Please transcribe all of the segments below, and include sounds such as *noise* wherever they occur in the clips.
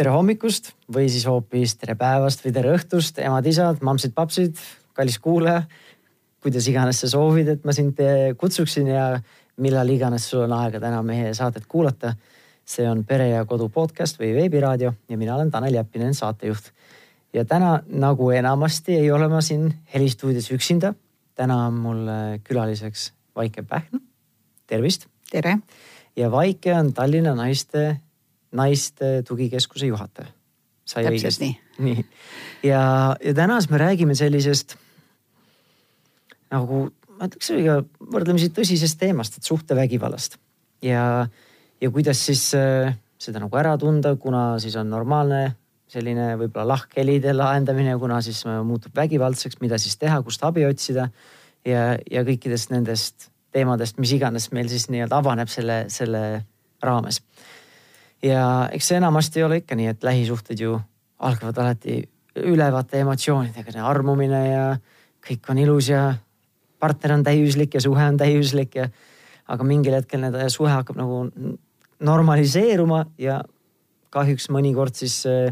tere hommikust või siis hoopis tere päevast või tere õhtust, emad-isad, mammsid-papsid, kallis kuulaja. kuidas iganes sa soovid, et ma sind kutsuksin ja millal iganes sul on aega täna meie saadet kuulata. see on Pere ja Kodu podcast või veebiraadio ja mina olen Tanel Jeppinen, saatejuht. ja täna nagu enamasti ei ole ma siin helistuudios üksinda. täna on mul külaliseks Vaike Pähn. tervist. tere. ja Vaike on Tallinna naiste naiste tugikeskuse juhataja. sai õigesti? nii, *laughs* nii.. ja, ja täna siis me räägime sellisest nagu ma ütleks õige võrdlemisi tõsisest teemast, et suhtevägivallast ja, ja kuidas siis äh, seda nagu ära tunda, kuna siis on normaalne selline võib-olla lahkhelide lahendamine, kuna siis äh, muutub vägivaldseks, mida siis teha, kust abi otsida. Ja, ja kõikidest nendest teemadest, mis iganes meil siis nii-öelda avaneb selle, selle raames ja eks see enamasti ei ole ikka nii, et lähisuhted ju algavad alati ülevate emotsioonidega, armumine ja kõik on ilus ja partner on täiuslik ja suhe on täiuslik ja aga mingil hetkel need suhe hakkab nagu normaliseeruma ja kahjuks mõnikord siis äh,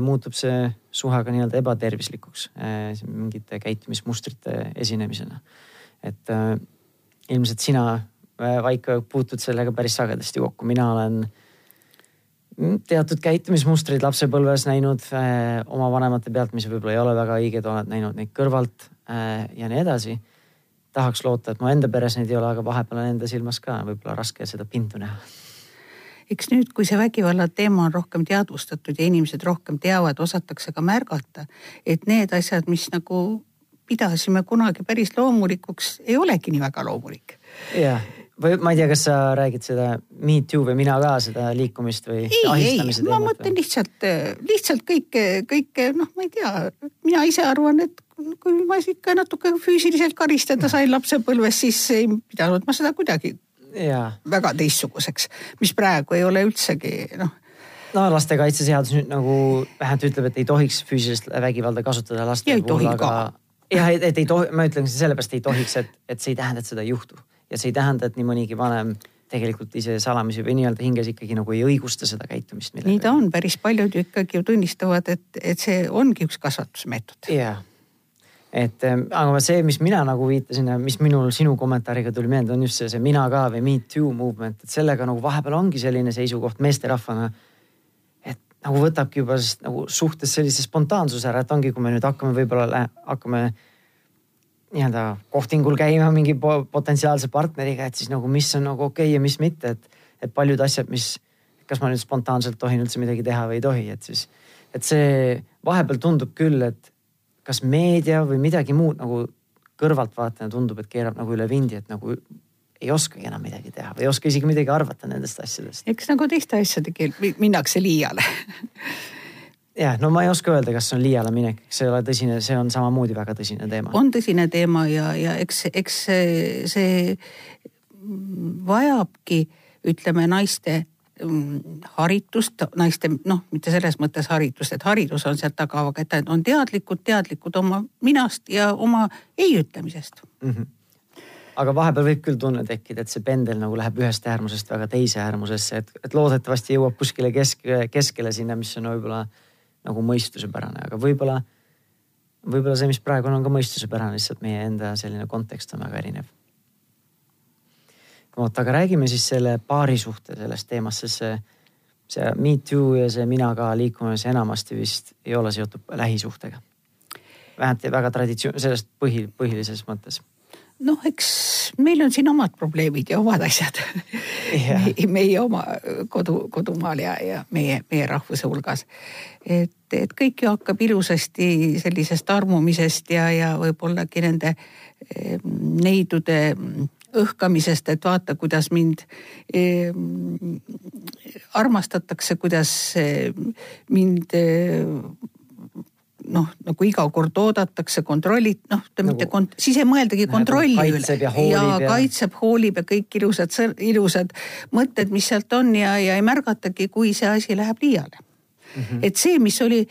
muutub see suhe ka nii-öelda ebatervislikuks äh, mingite käitumismustrite esinemisena. et äh, ilmselt sina äh,, Vaiko, puutud sellega päris sagedasti kokku, mina olen äh, teatud käitumismustreid lapsepõlves näinud äh, oma vanemate pealt, mis võib-olla ei ole väga õiged, oled näinud neid kõrvalt äh, ja nii edasi. tahaks loota, et mu enda peres neid ei ole, aga vahepeal on enda silmas ka võib-olla raske seda pindu näha. eks nüüd, kui see vägivalla teema on rohkem teadvustatud ja inimesed rohkem teavad, osatakse ka märgata, et need asjad, mis nagu pidasime kunagi päris loomulikuks, ei olegi nii väga loomulik. jah või ma ei tea, kas sa räägid seda Me Too või mina ka seda liikumist või? ei, ei, ma mõtlen lihtsalt, lihtsalt kõike, kõike noh, ma ei tea, mina ise arvan, et kui ma ikka natuke füüsiliselt karistada sain lapsepõlves, siis ei pidanud ma seda kuidagi ja. väga teistsuguseks, mis praegu ei ole üldsegi noh no lastekaitseseadus nüüd nagu vähemalt ütleb, et ei tohiks füüsilist vägivalda kasutada laste puhul, aga jah, et, ei tohi, ma ütlen sellepärast ei tohiks, et, et see ei tähenda, et seda ei juhtu ja see ei tähenda, et nii mõnigi vanem tegelikult ise salamisi või nii-öelda hinges ikkagi nagu ei õigusta seda käitumist. nii ta on, päris paljud ju ikkagi ju tunnistavad, et, et see ongi üks kasvatusmeetod. jah, et ähm, aga see, mis mina nagu viitasin ja mis minul sinu kommentaariga tuli meelde, on just see, see mina ka või me too movement, et sellega nagu vahepeal ongi selline seisukoht meesterahvana. et nagu võtabki juba nagu suhtes sellise spontaansuse ära, et ongi, kui me nüüd hakkame võib-olla hakkame nii-öelda kohtingul käima mingi potentsiaalse partneriga, et siis nagu, mis on nagu okei okay ja mis mitte, et, et paljud asjad, mis, kas ma nüüd spontaanselt tohin üldse midagi teha või ei tohi, et siis, et see vahepeal tundub küll, et kas meedia või midagi muud nagu kõrvaltvaatajana tundub, et keerab nagu üle vindi, et nagu ei oskagi enam midagi teha või ei oska isegi midagi arvata nendest asjadest. eks nagu teiste asjadega minnakse liiale *laughs* jah, no ma ei oska öelda, kas see on liiale minek, eks see ei ole tõsine, see on samamoodi väga tõsine teema. on tõsine teema ja, ja eks, eks see, see vajabki, ütleme naiste mm, haritust, naiste noh, mitte selles mõttes haritust, et haridus on sealt taga, aga et on teadlikud, teadlikud oma minast ja oma ei ütlemisest mm. -hmm aga vahepeal võib küll tunne tekkida, et see pendel nagu läheb ühest äärmusest väga teise äärmusesse, et, et loodetavasti jõuab kuskile kesk, keskele sinna, mis on võib-olla nagu mõistusepärane, aga võib-olla, võib-olla see, mis praegu on, on ka mõistusepärane, lihtsalt meie enda selline kontekst on väga erinev. vot, aga räägime siis selle paari suhte sellest teemast, sest see, see me too ja see mina ka liikumine, see enamasti vist ei ole seotud lähisuhtega. vähemalt väga traditsioon, sellest põhi, põhilises mõttes noh, eks meil on siin omad probleemid ja omad asjad yeah. meie oma kodu, kodumaal ja, ja meie, meie rahvuse hulgas. et, et kõik ju hakkab ilusasti sellisest armumisest ja, ja võib-ollagi nende neidude õhkamisest, et vaata, kuidas mind eh, armastatakse, kuidas mind eh, noh, nagu iga kord oodatakse, kontrollid, noh, ta nagu, mitte kont-, siis ei mõeldagi kontrolli nagu üle. ja, ja, ja kaitseb, hoolib ja kõik ilusad, ilusad mõtted, mis sealt on ja, ja ei märgatagi, kui see asi läheb liiale mm. -hmm. et see, mis oli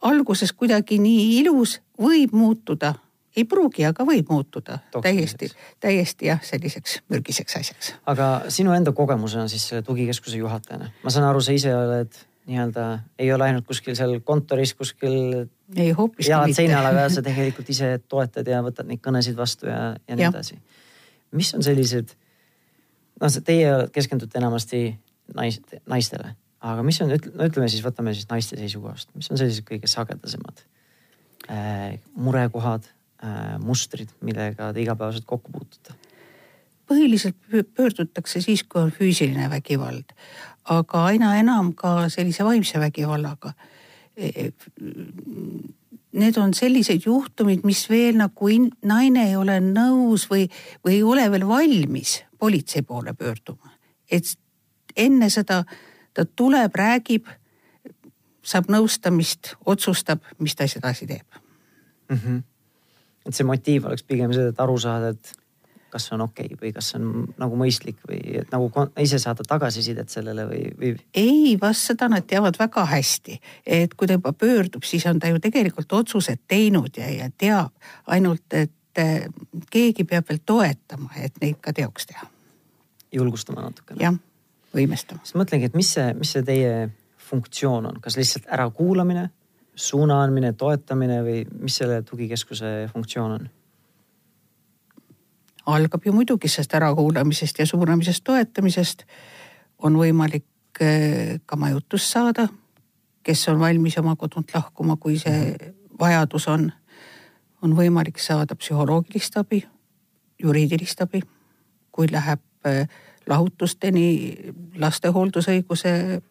alguses kuidagi nii ilus, võib muutuda ei pruugi, aga võib muutuda Toksiliseks. täiesti, täiesti jah, selliseks mürgiseks asjaks. aga sinu enda kogemusena siis selle tugikeskuse juhatajana, ma saan aru, sa ise oled nii-öelda ei ole ainult kuskil seal kontoris kuskil. ei hoopiski mitte. jalad seinal, aga sa tegelikult ise toetad ja võtad neid kõnesid vastu ja, ja nii edasi. mis on sellised, noh, teie keskendute enamasti nais, naistele, aga mis on, no ütleme siis, võtame siis naiste seisukohast, mis on sellised kõige sagedasemad äh, murekohad äh,, mustrid, millega te igapäevaselt kokku puutute? põhiliselt pöördutakse siis, kui on füüsiline vägivald, aga aina enam ka sellise vaimse vägivallaga. E, need on sellised juhtumid, mis veel nagu in, naine ei ole nõus või, või ei ole veel valmis politsei poole pöörduma. et enne seda ta tuleb, räägib, saab nõustamist, otsustab, mis ta siis edasi teeb mm. -hmm. et see motiiv oleks pigem see, et aru saada, et kas see on okei okay või kas see on nagu mõistlik või et nagu ise saada tagasisidet sellele või, või? ei, vast seda nad teavad väga hästi, et kui ta juba pöördub, siis on ta ju tegelikult otsused teinud ja, ja teab ainult, et eh, keegi peab veel toetama, et neid ka teoks teha. julgustama natukene. jah, võimestama. siis mõtlengi, et mis see, mis see teie funktsioon on, kas lihtsalt ärakuulamine, suuna andmine, toetamine või mis selle tugikeskuse funktsioon on? Algab ju muidugi sellest ärakuulamisest ja suunamisest, toetamisest. on võimalik äh, ka majutust saada, kes on valmis oma kodunt lahkuma, kui see vajadus on. on võimalik saada psühholoogilist abi, juriidilist abi, kui läheb äh, lahutusteni, lastehooldusõiguse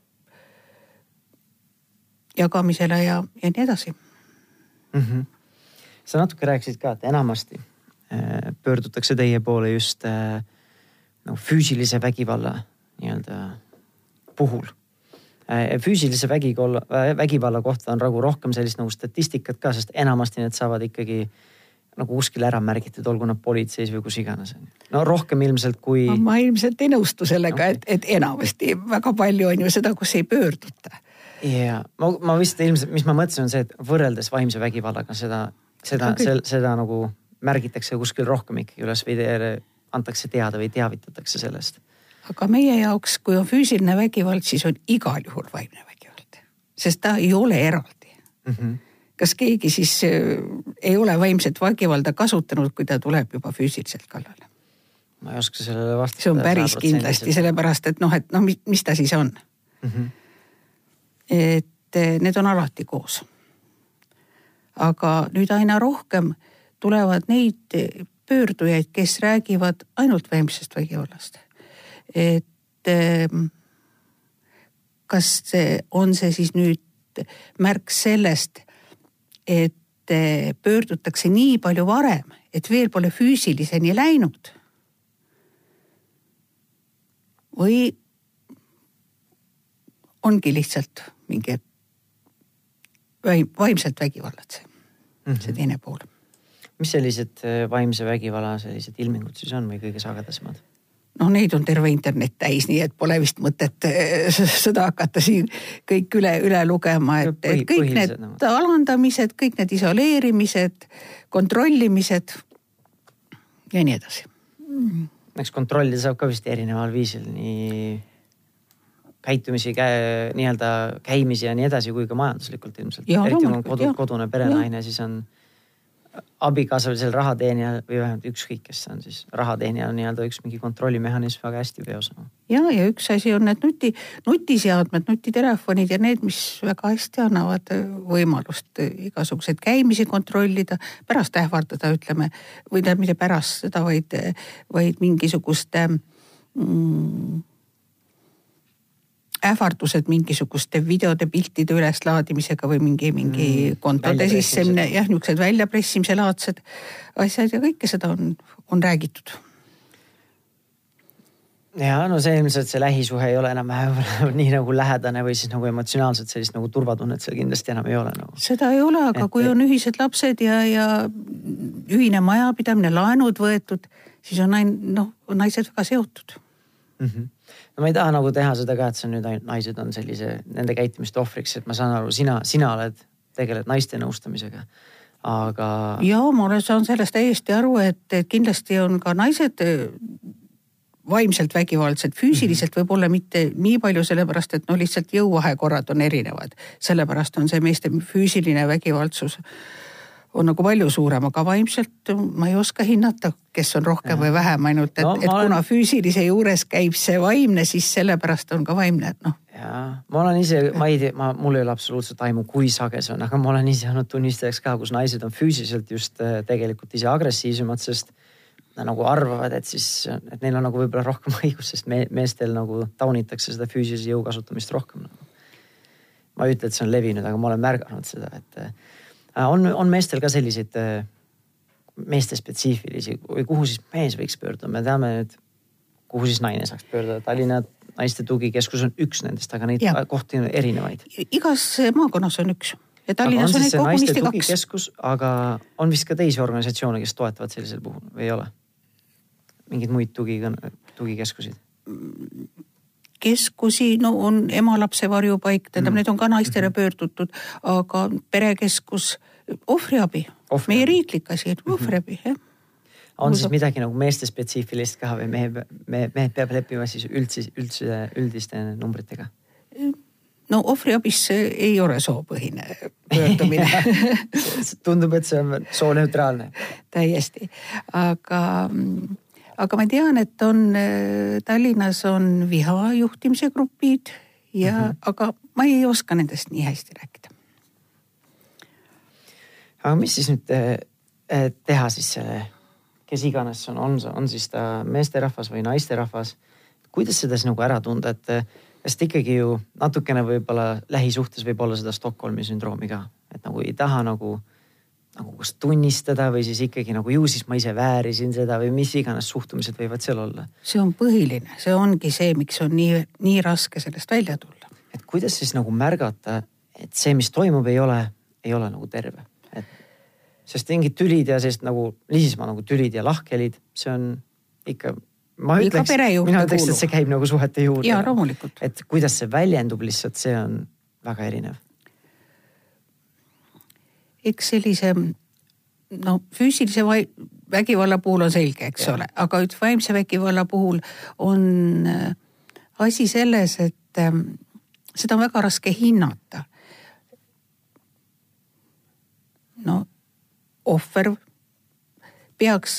jagamisele ja, ja nii edasi mm. -hmm. sa natuke rääkisid ka, et enamasti pöördutakse teie poole just äh, nagu füüsilise vägivalla nii-öelda puhul. Äh, füüsilise vägivalla, vägivalla kohta on nagu rohkem sellist nagu statistikat ka, sest enamasti need saavad ikkagi nagu kuskil ära märgitud, olgu nad politseis või kus iganes. no rohkem ilmselt kui. ma ilmselt ei nõustu sellega okay., et, et enamasti väga palju on ju seda, kus ei pöörduta. ja ma, ma vist ilmselt, mis ma mõtlesin, on see, et võrreldes vaimse vägivallaga seda, seda, seda, seda nagu märgitakse kuskil rohkem ikkagi üles või antakse teada või teavitatakse sellest. aga meie jaoks, kui on füüsiline vägivald, siis on igal juhul vaimne vägivald, sest ta ei ole eraldi mm. -hmm. kas keegi siis äh, ei ole vaimset vägivalda kasutanud, kui ta tuleb juba füüsiliselt kallale? ma ei oska sellele vastata. see on päris kindlasti, sellepärast et noh, et noh, mis ta siis on mm. -hmm. et äh, need on alati koos. aga nüüd aina rohkem tulevad neid pöördujaid, kes räägivad ainult vaimsest vägivallast. et ehm, kas see, on see siis nüüd märk sellest, et eh, pöördutakse nii palju varem, et veel pole füüsiliseni läinud? või ongi lihtsalt mingi vaimselt vägivallatsev mm, -hmm. see teine pool mis sellised äh, vaimse vägivalla sellised ilmingud siis on või kõige sagedasemad? noh, neid on terve internet täis, nii et pole vist mõtet äh, seda hakata siin kõik üle, üle lugema, et, et kõik need alandamised, kõik need isoleerimised, kontrollimised ja nii edasi. Mm.. eks kontrollida saab ka vist erineval viisil, nii käitumisi nii-öelda käimisi ja nii edasi, kui ka majanduslikult ilmselt. eriti kui on kodu, kodune perenaine, siis on abikaasa või seal rahateenija või vähemalt ükskõik, kes see on siis, rahateenija on nii-öelda üks mingi kontrollimehhanism väga hästi peos. ja, ja üks asi on need nuti, nutiseadmed, nutitelefonid ja need, mis väga hästi annavad võimalust igasuguseid käimisi kontrollida, pärast ähvardada, ütleme, või tähendab mitte pärast seda, vaid, vaid mingisuguste mm, ähvardused mingisuguste videode, piltide üleslaadimisega või mingi, mingi mm, kontode sissemine, jah, niisugused väljapressimise laadsed asjad ja kõike seda on, on räägitud. ja no see ilmselt see lähisuhe ei ole enam-vähem *laughs* nii nagu lähedane või siis nagu emotsionaalselt sellist nagu turvatunnet seal kindlasti enam ei ole nagu. seda ei ole, aga et, kui on ühised lapsed ja, ja ühine majapidamine, laenud võetud, siis on ain-, noh, naised väga seotud mm. -hmm no ma ei taha nagu teha seda ka, et see on nüüd ainult naised on sellise, nende käitumiste ohvriks, et ma saan aru, sina, sina oled, tegeled naiste nõustamisega aga. ja ma saan sellest täiesti aru, et kindlasti on ka naised vaimselt vägivaldsed, füüsiliselt mhm. võib-olla mitte nii palju, sellepärast et no lihtsalt jõuvahekorrad on erinevad. sellepärast on see meeste füüsiline vägivaldsus on nagu palju suurem, aga vaimselt ma ei oska hinnata, kes on rohkem ja. või vähem, ainult et no,, et olen... kuna füüsilise juures käib see vaimne, siis sellepärast on ka vaimne, et noh. jaa, ma olen ise, ma ei tea, ma, mul ei ole absoluutselt aimu, kui sage see on, aga ma olen ise olnud tunnistajaks ka, kus naised on füüsiliselt just äh, tegelikult ise agressiivsemad, sest nagu arvavad, et siis, et neil on nagu võib-olla rohkem *laughs* õigus, sest me, meestel nagu taunitakse seda füüsilise jõu kasutamist rohkem nagu. ma ei ütle, et see on levinud, aga ma olen märganud seda, et äh, on, on meestel ka selliseid äh, meeste spetsiifilisi või kuhu siis mees võiks pöörduda, me teame nüüd, kuhu siis naine saaks pöörduda, Tallinna naiste tugikeskus on üks nendest, aga neid ja. kohti on erinevaid. igas maakonnas on üks ja Tallinnas on, neid kogunisti kaks. aga on vist ka teisi organisatsioone, kes toetavad sellisel puhul või ei ole? mingeid muid tugi, tugikeskusi? Keskusi, no on ema-lapse varjupaik, tähendab mm., need on ka naistele mhm. pöördutud, aga perekeskus, ohvriabi, ohvri. meie riiklik asi, mhm. ohvriabi, jah on siis midagi nagu meeste spetsiifilist ka või mehe, mehed peab leppima siis üldse, üldse üldiste numbritega? no ohvriabis ei ole soopõhine pöördumine *laughs* tundub, et see on sooneutraalne. täiesti, aga mm, aga ma tean, et on äh, Tallinnas on viha juhtimise grupid ja mm, -hmm. aga ma ei oska nendest nii hästi rääkida. aga mis siis nüüd äh, teha siis selle, kes iganes on, on, on siis ta meesterahvas või naisterahvas. kuidas seda siis nagu ära tunda, et sest ikkagi ju natukene võib-olla lähisuhtes võib olla seda Stockholmi sündroomi ka, et nagu ei taha nagu nagu kas tunnistada või siis ikkagi nagu ju siis ma ise väärisin seda või mis iganes suhtumised võivad seal olla. see on põhiline, see ongi see, miks on nii, nii raske sellest välja tulla. et kuidas siis nagu märgata, et see, mis toimub, ei ole, ei ole nagu terve, et sest mingid tülid ja sellist nagu Liismaa nagu tülid ja lahkhelid, see on ikka ma ütleks, mina ütleks, et see käib nagu suhete juurde. jaa, loomulikult. et kuidas see väljendub lihtsalt, see on väga erinev eks sellise no füüsilise vägivalla puhul on selge, eks ja. ole, aga nüüd vaimse vägivalla puhul on äh, asi selles, et ähm, seda on väga raske hinnata. no ohver peaks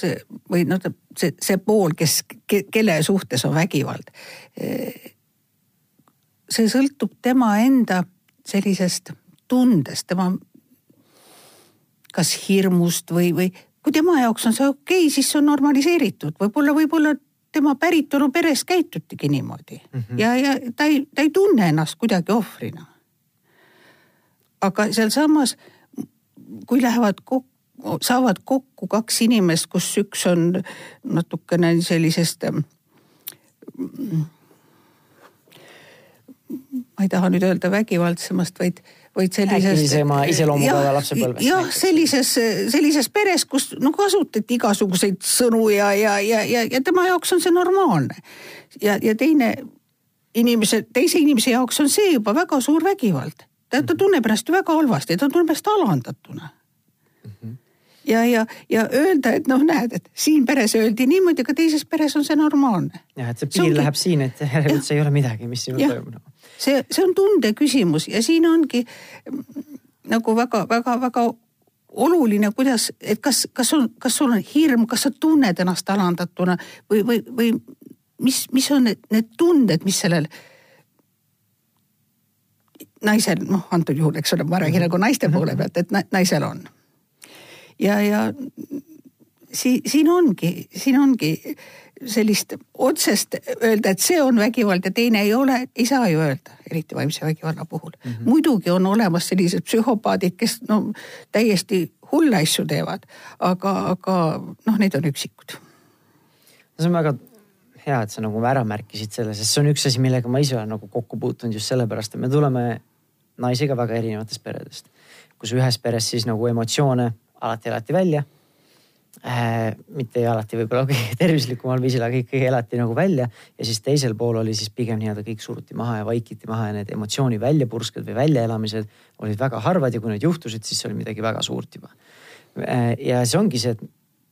või noh, see, see pool, kes ke,, kelle suhtes on vägivald. Äh, see sõltub tema enda sellisest tundest, tema kas hirmust või, või kui tema jaoks on see okei okay,, siis see on normaliseeritud, võib-olla, võib-olla tema päritolu peres käitutigi niimoodi mm -hmm. ja, ja ta ei, ta ei tunne ennast kuidagi ohvrina. aga sealsamas, kui lähevad kokku, saavad kokku kaks inimest, kus üks on natukene sellisest ma ei taha nüüd öelda vägivaldsemast, vaid vaid sellises. iseloomuga lapsepõlvest. jah, sellises, sellises peres, kus no kasutati igasuguseid sõnu ja, ja, ja, ja, ja tema jaoks on see normaalne. ja, ja teine inimese, teise inimese jaoks on see juba väga suur vägivald. ta, ta tunneb ennast ju väga halvasti, ta tunneb ennast alandatuna mm. -hmm ja, ja, ja öelda, et noh, näed, et siin peres öeldi niimoodi, aga teises peres on see normaalne. jah, et see piir see ongi... läheb siin, et järelikult see ei ole midagi, mis sinul toimub see, see on tunde küsimus ja siin ongi nagu väga-väga-väga oluline, kuidas, et kas, kas on, kas sul on hirm, kas sa tunned ennast alandatuna või, või, või mis, mis on need, need tunded, mis sellel naisel, noh, antud juhul, eks ole, ma räägin nagu naiste poole pealt, et naisel on. ja, ja siin, siin ongi, siin ongi sellist otsest öelda, et see on vägivald ja teine ei ole, ei saa ju öelda, eriti vaimse vägivalla puhul mm. -hmm. muidugi on olemas sellised psühhopaadid, kes no täiesti hulle asju teevad, aga, aga noh, need on üksikud. no see on väga hea, et sa nagu ära märkisid selle, sest see on üks asi, millega ma ise olen nagu kokku puutunud just sellepärast, et me tuleme naisega väga erinevatest peredest, kus ühes peres siis nagu emotsioone alati elati välja äh,. mitte alati võib-olla kõige *laughs* tervislikumal viisil, aga ikkagi elati nagu välja ja siis teisel pool oli siis pigem nii-öelda kõik suruti maha ja vaikiti maha ja need emotsiooni väljapursked või väljaelamised olid väga harvad ja kui need juhtusid, siis see oli midagi väga suurt juba äh,. ja see ongi see, et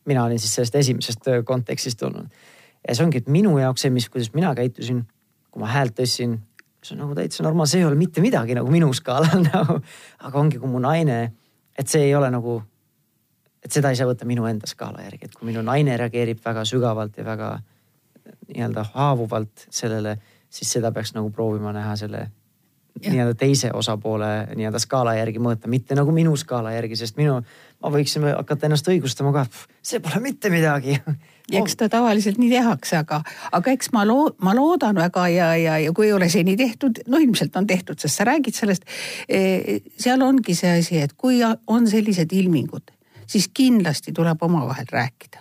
mina olin siis sellest esimesest kontekstist tulnud ja see ongi, et minu jaoks see, mis, kuidas mina käitusin, kui ma häält tõstsin, see on nagu täitsa normaalne, see ei ole mitte midagi nagu minu skaalal *laughs* nagu. aga ongi, kui mu naine, et see ei ole nagu, et seda ei saa võtta minu enda skaala järgi, et kui minu naine reageerib väga sügavalt ja väga nii-öelda haavuvalt sellele, siis seda peaks nagu proovima näha selle nii-öelda teise osapoole nii-öelda skaala järgi mõõta, mitte nagu minu skaala järgi, sest minu, ma võiksin hakata ennast õigustama ka, see pole mitte midagi eks ta tavaliselt nii tehakse, aga, aga eks ma loo-, ma loodan väga ja, ja, ja kui ei ole seni tehtud, no ilmselt on tehtud, sest sa räägid sellest. E, seal ongi see asi, et kui on sellised ilmingud, siis kindlasti tuleb omavahel rääkida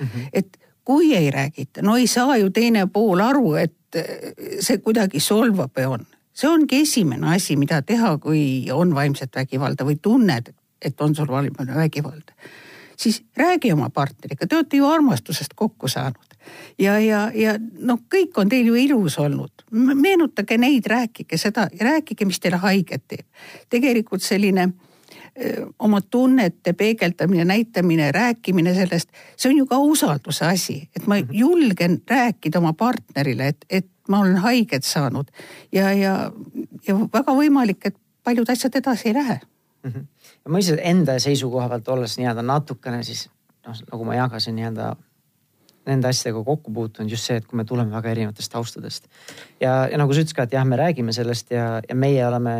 mm. -hmm. et kui ei räägita, no ei saa ju teine pool aru, et see kuidagi solvab ja on. see ongi esimene asi, mida teha, kui on vaimset vägivalda või tunned, et on sul vaimne vägivald siis räägi oma partneriga, te olete ju armastusest kokku saanud. ja, ja, ja noh, kõik on teil ju ilus olnud. meenutage neid, rääkige seda, rääkige, mis teile haiget teeb. tegelikult selline oma tunnete peegeldamine, näitamine, rääkimine sellest, see on ju ka usalduse asi, et ma mhm. julgen rääkida oma partnerile, et, et ma olen haiget saanud ja, ja, ja väga võimalik, et paljud asjad edasi ei lähe mm. -hmm ja ma ise enda seisukoha pealt olles nii-öelda natukene siis noh, nagu ma jagasin nii-öelda nende asjadega kokku puutunud just see, et kui me tuleme väga erinevatest taustadest. ja, ja nagu sa ütlesid ka, et jah, me räägime sellest ja, ja meie oleme,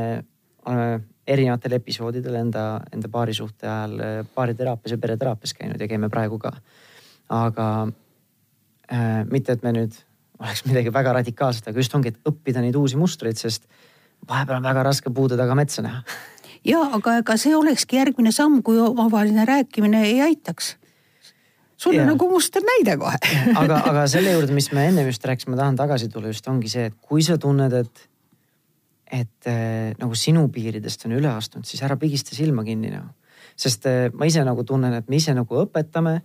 oleme erinevatel episoodidel enda, enda paarisuhte ajal baariteraapias ja pereteraapias käinud ja käime praegu ka. aga äh, mitte, et me nüüd oleks midagi väga radikaalset, aga just ongi, et õppida neid uusi mustreid, sest vahepeal on väga raske puude taga metsa näha. Ja aga ega see olekski järgmine samm, kui omavaheline rääkimine ei aitaks. Sul on nagu muster näide kohe. Aga, aga selle juurde, mis me ennem just rääkisime, tahan tagasi tulla, just ongi see, et kui sa tunned, et, et äh, nagu sinu piiridest on üle astunud, siis ära pigista silma kinni nagu. sest äh, ma ise nagu tunnen, et me ise nagu õpetame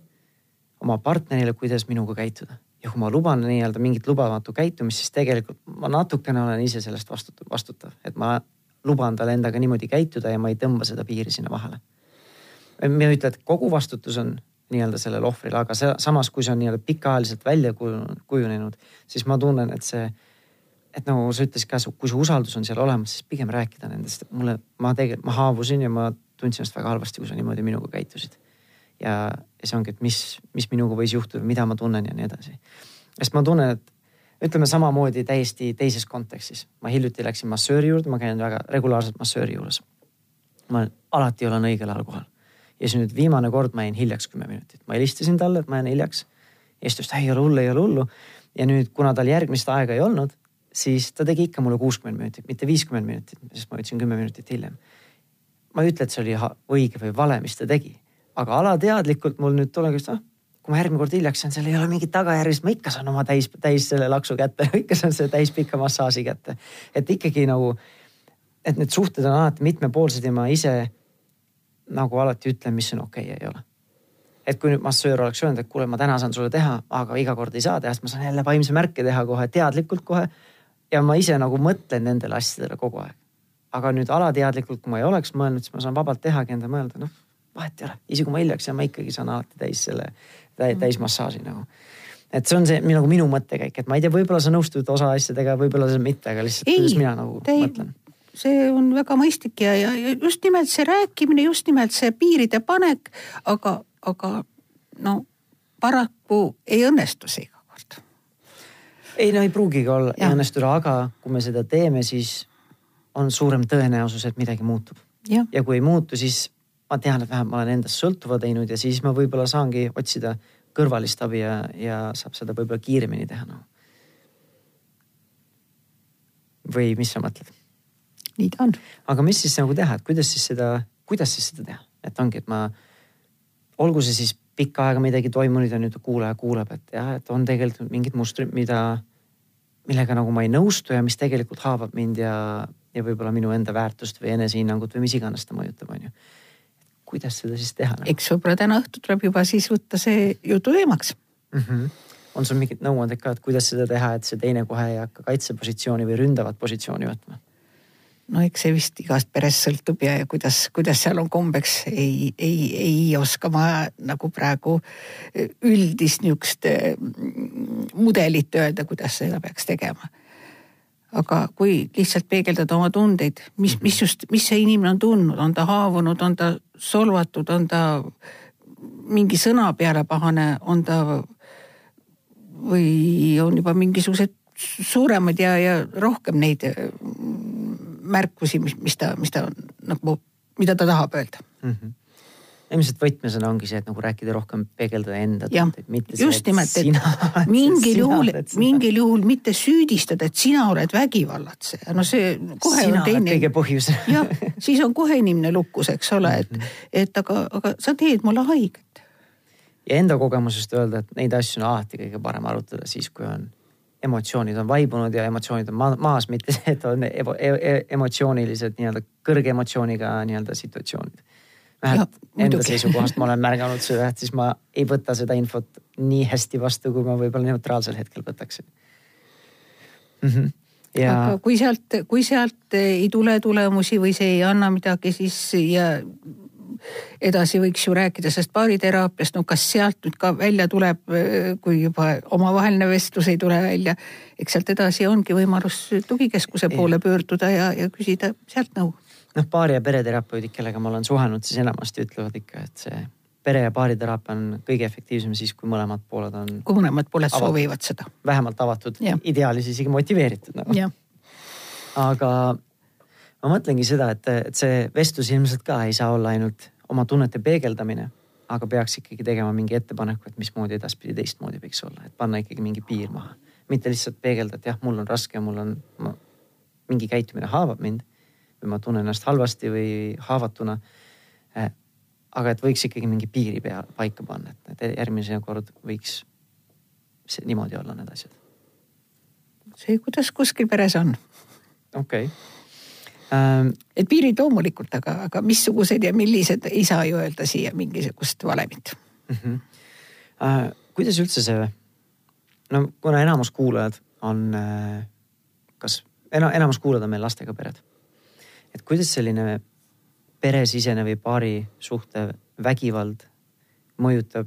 oma partnerile, kuidas minuga käituda. ja kui ma luban nii-öelda mingit lubamatu käitumist, siis tegelikult ma natukene olen ise sellest vastutav, vastutav, et ma luban tal endaga niimoodi käituda ja ma ei tõmba seda piiri sinna vahele. ma ei ütle, et kogu vastutus on nii-öelda sellel ohvril, aga see, samas, kui see on nii-öelda pikaajaliselt välja kujunenud, siis ma tunnen, et see, et nagu sa ütlesid ka, kui see usaldus on seal olemas, siis pigem rääkida nendest, mulle, ma tegelikult, ma haavusin ja ma tundsin ennast väga halvasti, kui sa niimoodi minuga käitusid. ja, ja see ongi, et mis, mis minuga võis juhtuda, mida ma tunnen ja nii edasi. sest ma tunnen, et ütleme samamoodi täiesti teises kontekstis. ma hiljuti läksin massööri juurde, ma käin väga regulaarselt massööri juures. ma alati olen õigel ajal kohal. ja siis nüüd viimane kord ma jäin hiljaks kümme minutit, ma helistasin talle, et ma jään hiljaks. ja siis ta ütles, ei ole hullu, ei ole hullu. ja nüüd, kuna tal järgmist aega ei olnud, siis ta tegi ikka mulle kuuskümmend minutit, mitte viiskümmend minutit, sest ma ütlesin kümme minutit hiljem. ma ei ütle, et see oli õige või vale, mis ta tegi, aga alateadlikult mul nüüd tuleb, et ah kui ma järgmine kord hiljaks jään, seal ei ole mingit tagajärge, siis ma ikka saan oma täis, täis selle laksu kätte, *laughs* ikka saan selle täis pika massaaži kätte. et ikkagi nagu, et need suhted on alati mitmepoolsed ja ma ise nagu alati ütlen, mis on okei okay, ja ei ole. et kui nüüd massöör oleks öelnud, et kuule, ma täna saan sulle teha, aga iga kord ei saa teha, siis ma saan jälle vaimse märke teha kohe teadlikult kohe. Ja ma ise nagu mõtlen nendele asjadele kogu aeg. aga nüüd alateadlikult, kui ma ei oleks mõelnud, siis ma saan vabalt tehagi enda mõelda, noh vahet ei ole, isegi kui ma hiljaks jään, ma ikkagi saan alati täis selle täis, täismassaaži nagu. et see on see nagu minu mõttekäik, et ma ei tea, võib-olla sa nõustud osa asjadega, võib-olla sa mitte, aga lihtsalt ei, mina nagu ei, mõtlen see on väga mõistlik ja, ja just nimelt see rääkimine, just nimelt see piiride panek, aga, aga no paraku ei õnnestu see. Ei no ei pruugigi olla, ei õnnestuda, aga kui me seda teeme, siis on suurem tõenäosus, et midagi muutub. ja kui ei muutu, siis ma tean, et vähemalt ma olen endast sõltuva teinud ja siis ma võib-olla saangi otsida kõrvalist abi ja, ja saab seda võib-olla kiiremini teha no.. või mis sa mõtled? nii ta on. aga mis siis nagu teha, et kuidas siis seda, kuidas siis seda teha, et ongi, et ma, olgu see siis pikka aega midagi toimunud ja nüüd kuulaja kuuleb, et jah, et on tegelikult mingid mustrid, mida, millega nagu ma ei nõustu ja mis tegelikult haavab mind ja, ja võib-olla minu enda väärtust või enesehinnangut või mis iganes ta mõjutab, on ju kuidas seda siis teha nagu?? eks võib-olla täna õhtul tuleb juba siis võtta see jututeemaks mm. -hmm. on sul mingid nõuanded ka, et kuidas seda teha, et see teine kohe ei hakka kaitsepositsiooni või ründavat positsiooni võtma? No eks see vist igast perest sõltub ja, ja kuidas, kuidas seal on kombeks, ei, ei, ei oska ma nagu praegu üldist niisugust mm, mudelit öelda, kuidas seda peaks tegema. aga kui lihtsalt peegeldada oma tundeid, mis, mis just, mis see inimene on tundnud, on ta haavunud, on ta solvatud, on ta mingi sõna peale pahane, on ta või on juba mingisugused suuremad ja, ja rohkem neid märkusi, mis, mis ta, mis ta nagu, mida ta tahab öelda mm. -hmm ilmselt võtmesõna ongi see, et nagu rääkida rohkem, peegeldada enda tundeid, mitte see, et nimelt, sina et mingil juhul, mingil juhul mitte süüdistada, et sina oled vägivallatseja, no see kohe sina on teine. kõige põhjus jah, siis on kohe inimene lukus, eks ole, et mm, -hmm. et aga, aga sa teed mulle haiget. ja enda kogemusest öelda, et neid asju on alati kõige parem arutada siis, kui on emotsioonid on vaibunud ja emotsioonid on ma maas, mitte see, et on e e emotsioonilised nii-öelda kõrge emotsiooniga nii-öelda situatsioonid. vähemalt enda seisukohast ma olen märganud seda, et siis ma ei võta seda infot nii hästi vastu, kui ma võib-olla neutraalsel hetkel võtaksin mm. -hmm. Ja... aga kui sealt, kui sealt ei tule tulemusi või see ei anna midagi, siis ja edasi võiks ju rääkida sellest baariteraapiast, no kas sealt nüüd ka välja tuleb, kui juba omavaheline vestlus ei tule välja. eks sealt edasi ongi võimalus tugikeskuse poole pöörduda ja, ja küsida sealt nõu. noh, baari- ja pereterapeudid, kellega ma olen suhelnud, siis enamasti ütlevad ikka, et see pere- ja baariteraapia on kõige efektiivsem siis, kui mõlemad pooled on. kui mõlemad pooled avatud, soovivad seda. vähemalt avatud, ideaalis isegi motiveeritud nagu. aga ma mõtlengi seda, et, et see vestlus ilmselt ka ei saa olla ainult oma tunnete peegeldamine, aga peaks ikkagi tegema mingi ettepaneku, et mismoodi edaspidi teistmoodi võiks olla, et panna ikkagi mingi piir maha. mitte lihtsalt peegelda, et jah, mul on raske, mul on, mingi käitumine haavab mind või ma tunnen ennast halvasti või haavatuna eh,. aga et võiks ikkagi mingi piiri pea, paika panna, et, järgmine kord võiks see, niimoodi olla need asjad. see, kuidas kuskil peres on. okei okay. Et piirid loomulikult, aga, aga missugused ja millised ei saa ju öelda siia mingisugust valemit mm. -hmm. Äh, kuidas üldse see, no kuna enamus kuulajad on äh, kas ena, enamus kuulajad on meil lastega pered. et kuidas selline peresisene või paari suhte vägivald mõjutab,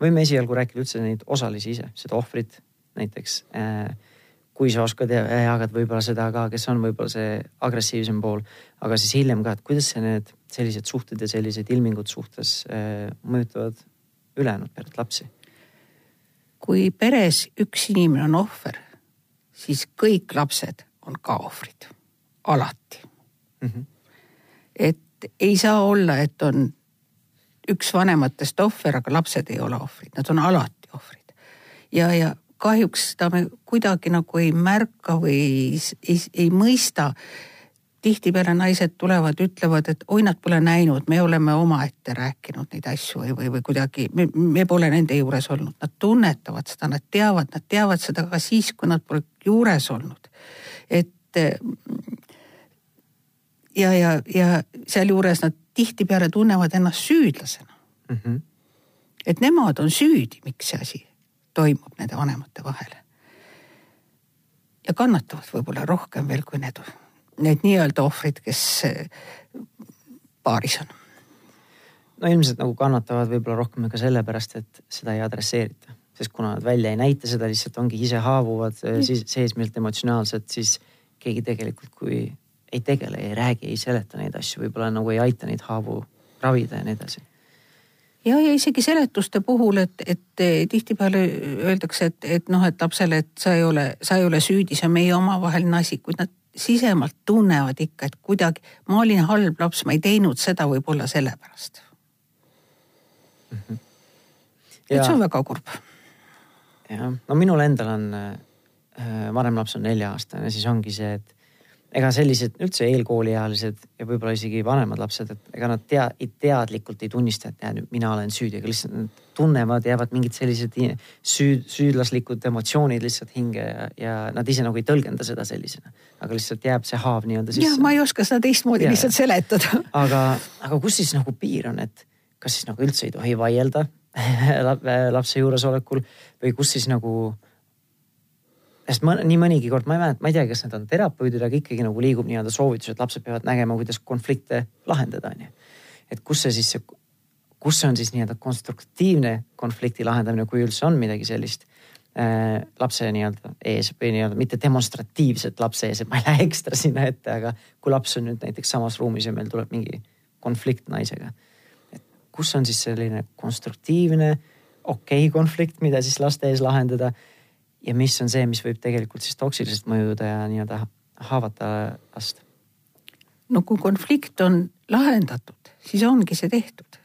võime esialgu rääkida üldse neid osalisi ise, seda ohvrit näiteks äh, kui sa oskad jagada võib-olla seda ka, kes on võib-olla see agressiivsem pool, aga siis hiljem ka, et kuidas see need sellised suhted ja sellised ilmingud suhtes äh, mõjutavad ülejäänud peret, lapsi? kui peres üks inimene on ohver, siis kõik lapsed on ka ohvrid, alati mm. -hmm. et ei saa olla, et on üks vanematest ohver, aga lapsed ei ole ohvrid, nad on alati ohvrid. ja, ja kahjuks seda me kuidagi nagu ei märka või ei, ei, ei mõista. tihtipeale naised tulevad, ütlevad, et oi, nad pole näinud, me oleme omaette rääkinud neid asju või, või, või kuidagi me, me pole nende juures olnud, nad tunnetavad seda, nad teavad, nad teavad seda ka siis, kui nad pole juures olnud. et ja, ja, ja sealjuures nad tihtipeale tunnevad ennast süüdlasena mm. -hmm. et nemad on süüdi, miks see asi toimub nende vanemate vahel. ja kannatavad võib-olla rohkem veel kui need, need nii-öelda ohvrid, kes paaris on. no ilmselt nagu kannatavad võib-olla rohkem ka sellepärast, et seda ei adresseerita, sest kuna nad välja ei näita seda, lihtsalt ongi ise haavuvad siis seesmiselt emotsionaalselt, siis keegi tegelikult, kui ei tegele, ei räägi, ei seleta neid asju, võib-olla nagu ei aita neid haavu ravida ja nii edasi ja, ja isegi seletuste puhul, et, et tihtipeale öeldakse, et, et noh, et lapsele, et sa ei ole, sa ei ole süüdi, see on meie omavaheline asi, kuid nad sisemalt tunnevad ikka, et kuidagi ma olin halb laps, ma ei teinud seda võib-olla sellepärast mm. -hmm. Ja, et see on väga kurb. jah, no minul endal on äh,, vanem laps on nelja-aastane, siis ongi see, et ega sellised üldse eelkooliealised ja võib-olla isegi vanemad lapsed, et ega nad tea, teadlikult ei tunnista, et näe nüüd mina olen süüdi, aga lihtsalt nad tunnevad, jäävad mingid sellised süüd, süüdlaslikud emotsioonid lihtsalt hinge ja, ja nad ise nagu ei tõlgenda seda sellisena. aga lihtsalt jääb see haav nii-öelda sisse. jah, ma ei oska seda teistmoodi ja, lihtsalt seletada *laughs* aga, aga kus siis nagu piir on, et kas siis nagu üldse ei tohi vaielda *laughs* lapse juuresolekul või kus siis nagu sest ma nii mõnigi kord, ma ei mäleta, ma ei tea, kas need on terapeudid, aga ikkagi nagu liigub nii-öelda soovitus, et lapsed peavad nägema, kuidas konflikte lahendada, onju. et kus see siis, kus see on siis nii-öelda konstruktiivne konflikti lahendamine, kui üldse on midagi sellist äh, lapse nii-öelda ees või nii-öelda mitte demonstratiivselt lapse ees, et ma ei lähe ekstra sinna ette, aga kui laps on nüüd näiteks samas ruumis ja meil tuleb mingi konflikt naisega. et kus on siis selline konstruktiivne, okei okay konflikt, mida siis laste ees lahendada ja mis on see, mis võib tegelikult siis toksiliselt mõjuda ja nii-öelda haavata last? no kui konflikt on lahendatud, siis ongi see tehtud.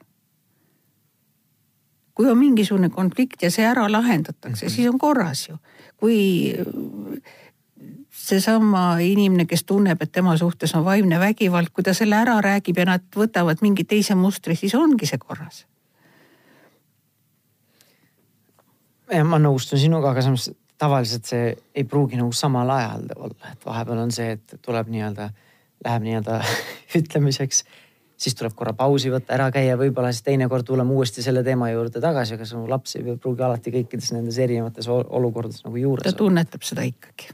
kui on mingisugune konflikt ja see ära lahendatakse mm, -hmm. siis on korras ju. kui seesama inimene, kes tunneb, et tema suhtes on vaimne vägivald, kui ta selle ära räägib ja nad võtavad mingi teise mustri, siis ongi see korras. ja ma nõustun sinuga, aga samas tavaliselt see ei pruugi nagu samal ajal olla, et vahepeal on see, et tuleb nii-öelda, läheb nii-öelda *laughs* ütlemiseks, siis tuleb korra pausi võtta, ära käia, võib-olla siis teinekord tuleme uuesti selle teema juurde tagasi, aga su laps ei pruugi alati kõikides nendes erinevates olukordades nagu juures. ta tunnetab seda ikkagi.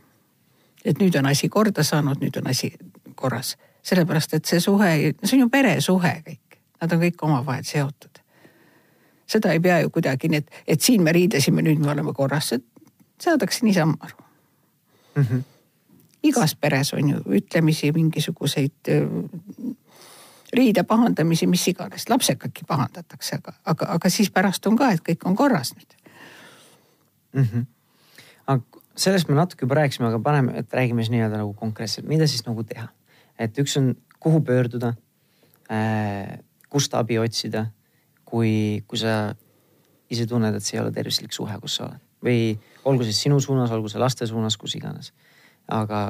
et nüüd on asi korda saanud, nüüd on asi korras, sellepärast et see suhe, see on ju peresuhe kõik, nad on kõik omavahel seotud seda ei pea ju kuidagi nii, et, et siin me riidesime, nüüd me oleme korras, saadakse niisama aru mm. -hmm. igas peres on ju ütlemisi, mingisuguseid riide pahandamisi, mis iganes, lapsekagi pahandatakse, aga, aga, aga siis pärast on ka, et kõik on korras nüüd mm. -hmm. aga sellest me natuke juba rääkisime, aga paneme, et räägime siis nii-öelda nagu konkreetselt, mida siis nagu teha. et üks on, kuhu pöörduda äh,, kust abi otsida, kui, kui sa ise tunned, et see ei ole tervislik suhe, kus sa oled või olgu siis sinu suunas, olgu see laste suunas, kus iganes. aga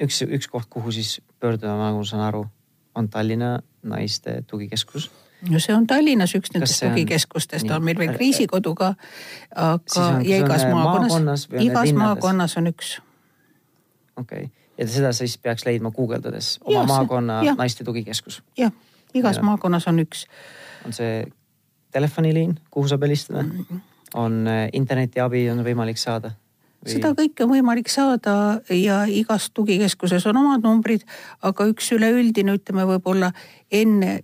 üks, üks koht, kuhu siis pöörduda, nagu ma saan aru, on Tallinna Naiste Tugikeskus. no see on Tallinnas üks nendest tugikeskustest, on meil veel kriisikodu ka, aga ja igas maakonnas, igas maakonnas on üks. okei okay., ja seda siis peaks leidma guugeldades oma ja, maakonna ja. naiste tugikeskus? jah, igas ja. maakonnas on üks. on see telefoniliin, kuhu saab helistada mm? -hmm on äh, internetiabi on võimalik saada? Või... seda kõike on võimalik saada ja igas tugikeskuses on omad numbrid, aga üks üleüldine, ütleme võib-olla enne,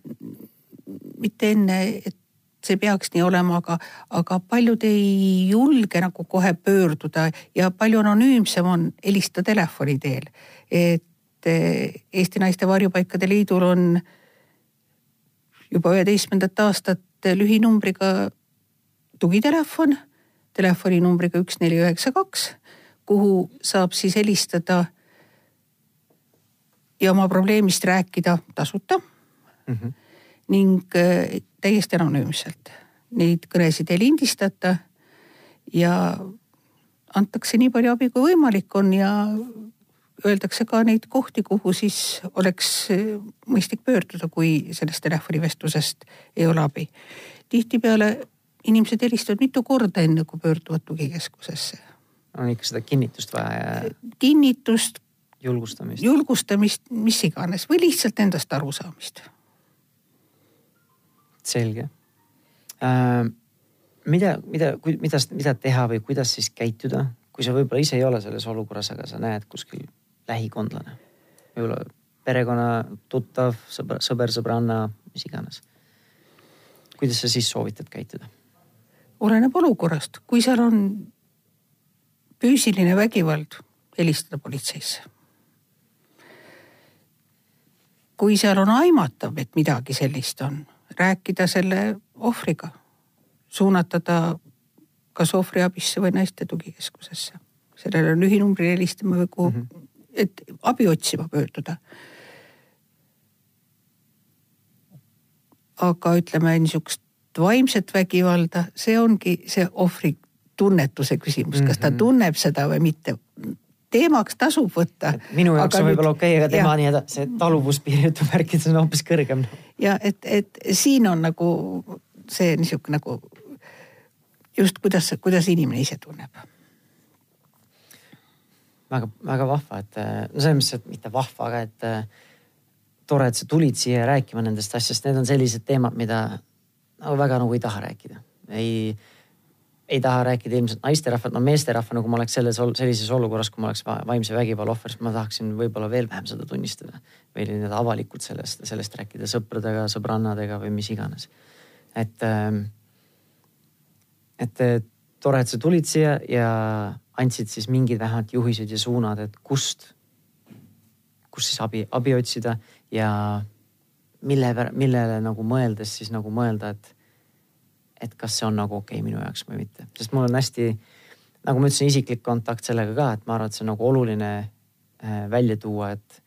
mitte enne, et see peaks nii olema, aga, aga paljud ei julge nagu kohe pöörduda ja palju anonüümsem on helistada telefoni teel. et äh, Eesti Naiste Varjupaikade Liidul on juba üheteistkümnendat aastat lühinumbriga tugitelefon telefoninumbriga üks neli üheksa kaks, kuhu saab siis helistada ja oma probleemist rääkida tasuta mm. -hmm. ning äh, täiesti anonüümselt. Neid kõnesid ei lindistata ja antakse nii palju abi, kui võimalik on ja öeldakse ka neid kohti, kuhu siis oleks äh, mõistlik pöörduda, kui sellest telefonivestlusest ei ole abi. tihtipeale inimesed helistavad mitu korda, enne kui pöörduvad tugikeskusesse. on ikka seda kinnitust vaja ja. kinnitust. julgustamist. julgustamist, mis iganes või lihtsalt endast arusaamist. selge äh,. mida, mida, mida, mida teha või kuidas siis käituda, kui sa võib-olla ise ei ole selles olukorras, aga sa näed kuskil lähikondlane, võib-olla perekonna tuttav, sõber, sõber, sõbranna, mis iganes. kuidas sa siis soovitad käituda? Oleneb olukorrast, kui seal on füüsiline vägivald, helistada politseisse. kui seal on aimatav, et midagi sellist on, rääkida selle ohvriga, suunata ta kas ohvriabisse või naiste tugikeskusesse. sellele lühinumbrile helistama või kuhu mm, -hmm. et abi otsima pöörduda. aga ütleme niisugust vaimset vägivalda, see ongi see ohvri tunnetuse küsimus, kas ta mhm. tunneb seda või mitte. teemaks tasub võtta. minu jaoks on võib-olla okei okay,, aga tema nii-öelda see taluvuspiir jutumärkides on hoopis kõrgem. ja et, et siin on nagu see niisugune nagu just kuidas, kuidas inimene ise tunneb. väga, väga vahva, et no selles mõttes, et mitte vahva, aga et tore, et sa tulid siia rääkima nendest asjast, need on sellised teemad, mida nagu väga nagu ei taha rääkida. ei, ei taha rääkida ilmselt naisterahvad, no meesterahvana, kui ma oleks selles, sellises olukorras, kui ma oleks vaimse vägivalla ohver, siis ma tahaksin võib-olla veel vähem seda tunnistada. või nii-öelda avalikult sellest, sellest rääkida sõpradega, sõbrannadega või mis iganes. et, ähm, et tore, et sa tulid siia ja andsid siis mingid vähemalt juhised ja suunad, et kust, kus siis abi, abi otsida ja mille, millele nagu mõeldes siis nagu mõelda, et et kas see on nagu okei okay minu jaoks või mitte, sest mul on hästi, nagu ma ütlesin, isiklik kontakt sellega ka, et ma arvan, et see on nagu oluline äh, välja tuua, et,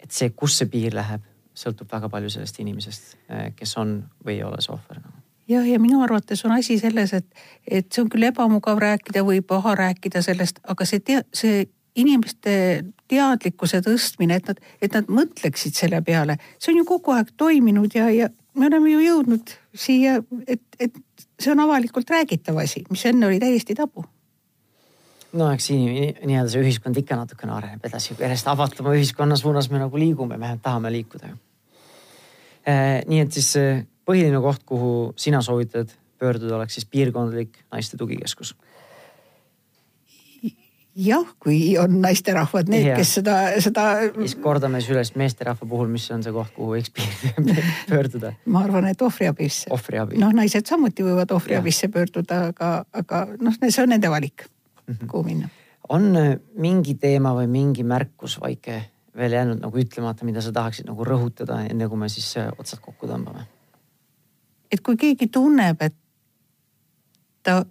et see, kus see piir läheb, sõltub väga palju sellest inimesest, äh, kes on või ei ole see ohver nagu jah, ja minu arvates on asi selles, et, et see on küll ebamugav rääkida või paha rääkida sellest, aga see see inimeste teadlikkuse tõstmine, et nad, et nad mõtleksid selle peale, see on ju kogu aeg toiminud ja, ja me oleme ju jõudnud siia, et, et see on avalikult räägitav asi, mis enne oli täiesti tabu. no eks nii-öelda see ühiskond ikka natukene areneb edasi, järjest avatuma ühiskonna suunas me nagu liigume, me tahame liikuda eh,. nii et siis eh, põhiline koht, kuhu sina soovitad pöörduda, oleks siis piirkondlik naiste tugikeskus jah, kui on naisterahvad need, kes seda, seda. siis kordame siis üles meesterahva puhul, mis on see koht, kuhu võiks *laughs* pöörduda? ma arvan, et ohvriabisse. ohvriabi. noh, naised samuti võivad ohvriabisse pöörduda, aga, aga noh, see on nende valik mm, -hmm. kuhu minna. on äh, mingi teema või mingi märkus, Vaike, veel jäänud nagu ütlemata, mida sa tahaksid nagu rõhutada, enne kui me siis äh, otsad kokku tõmbame? et kui keegi tunneb, et ta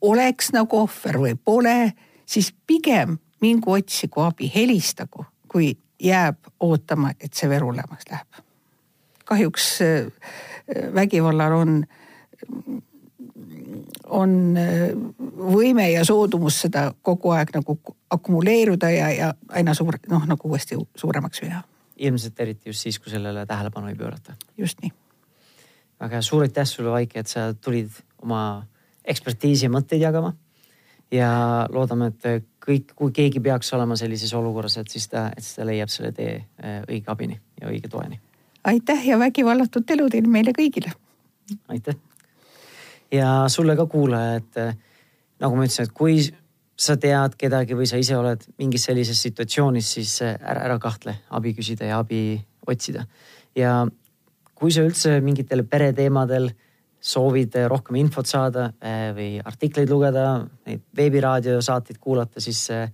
oleks nagu ohver või pole, siis pigem mingu otsigu abi, helistagu, kui jääb ootama, et see verulemaks läheb. kahjuks äh, vägivallal on, on äh, võime ja soodumus seda kogu aeg nagu akumuleeruda ja, ja aina suur, noh nagu uuesti suuremaks teha. ilmselt eriti just siis, kui sellele tähelepanu ei pöörata. just nii. väga hea, suur aitäh sulle, Vaike, et sa tulid oma ekspertiisi ja mõtteid jagama. ja loodame, et kõik, kui keegi peaks olema sellises olukorras, et siis ta, et siis ta leiab selle tee äh, õige abini ja õige toeni. aitäh ja vägivallatut elu teile meile kõigile. aitäh. ja sulle ka kuulaja, et äh, nagu ma ütlesin, et kui sa tead kedagi või sa ise oled mingis sellises situatsioonis, siis äh, ära, ära kahtle abi küsida ja abi otsida. ja kui sa üldse mingitel pereteemadel soovid rohkem infot saada eh, või artikleid lugeda, neid veebiraadiosaateid kuulata, siis eh,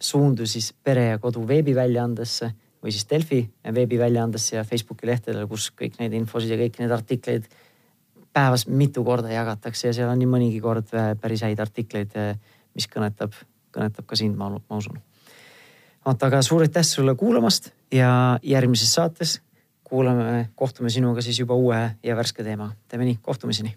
suundu siis Pere ja Kodu veebiväljaandesse või siis Delfi veebiväljaandesse ja Facebooki lehtedele, kus kõik neid infosid ja kõiki neid artikleid päevas mitu korda jagatakse ja seal on nii mõnigi kord eh, päris häid artikleid, mis kõnetab, kõnetab ka sind, ma, usun. vot, aga suur aitäh sulle kuulamast ja järgmises saates kuulame, kohtume sinuga siis juba uue ja värske teemaga. teeme nii, kohtumiseni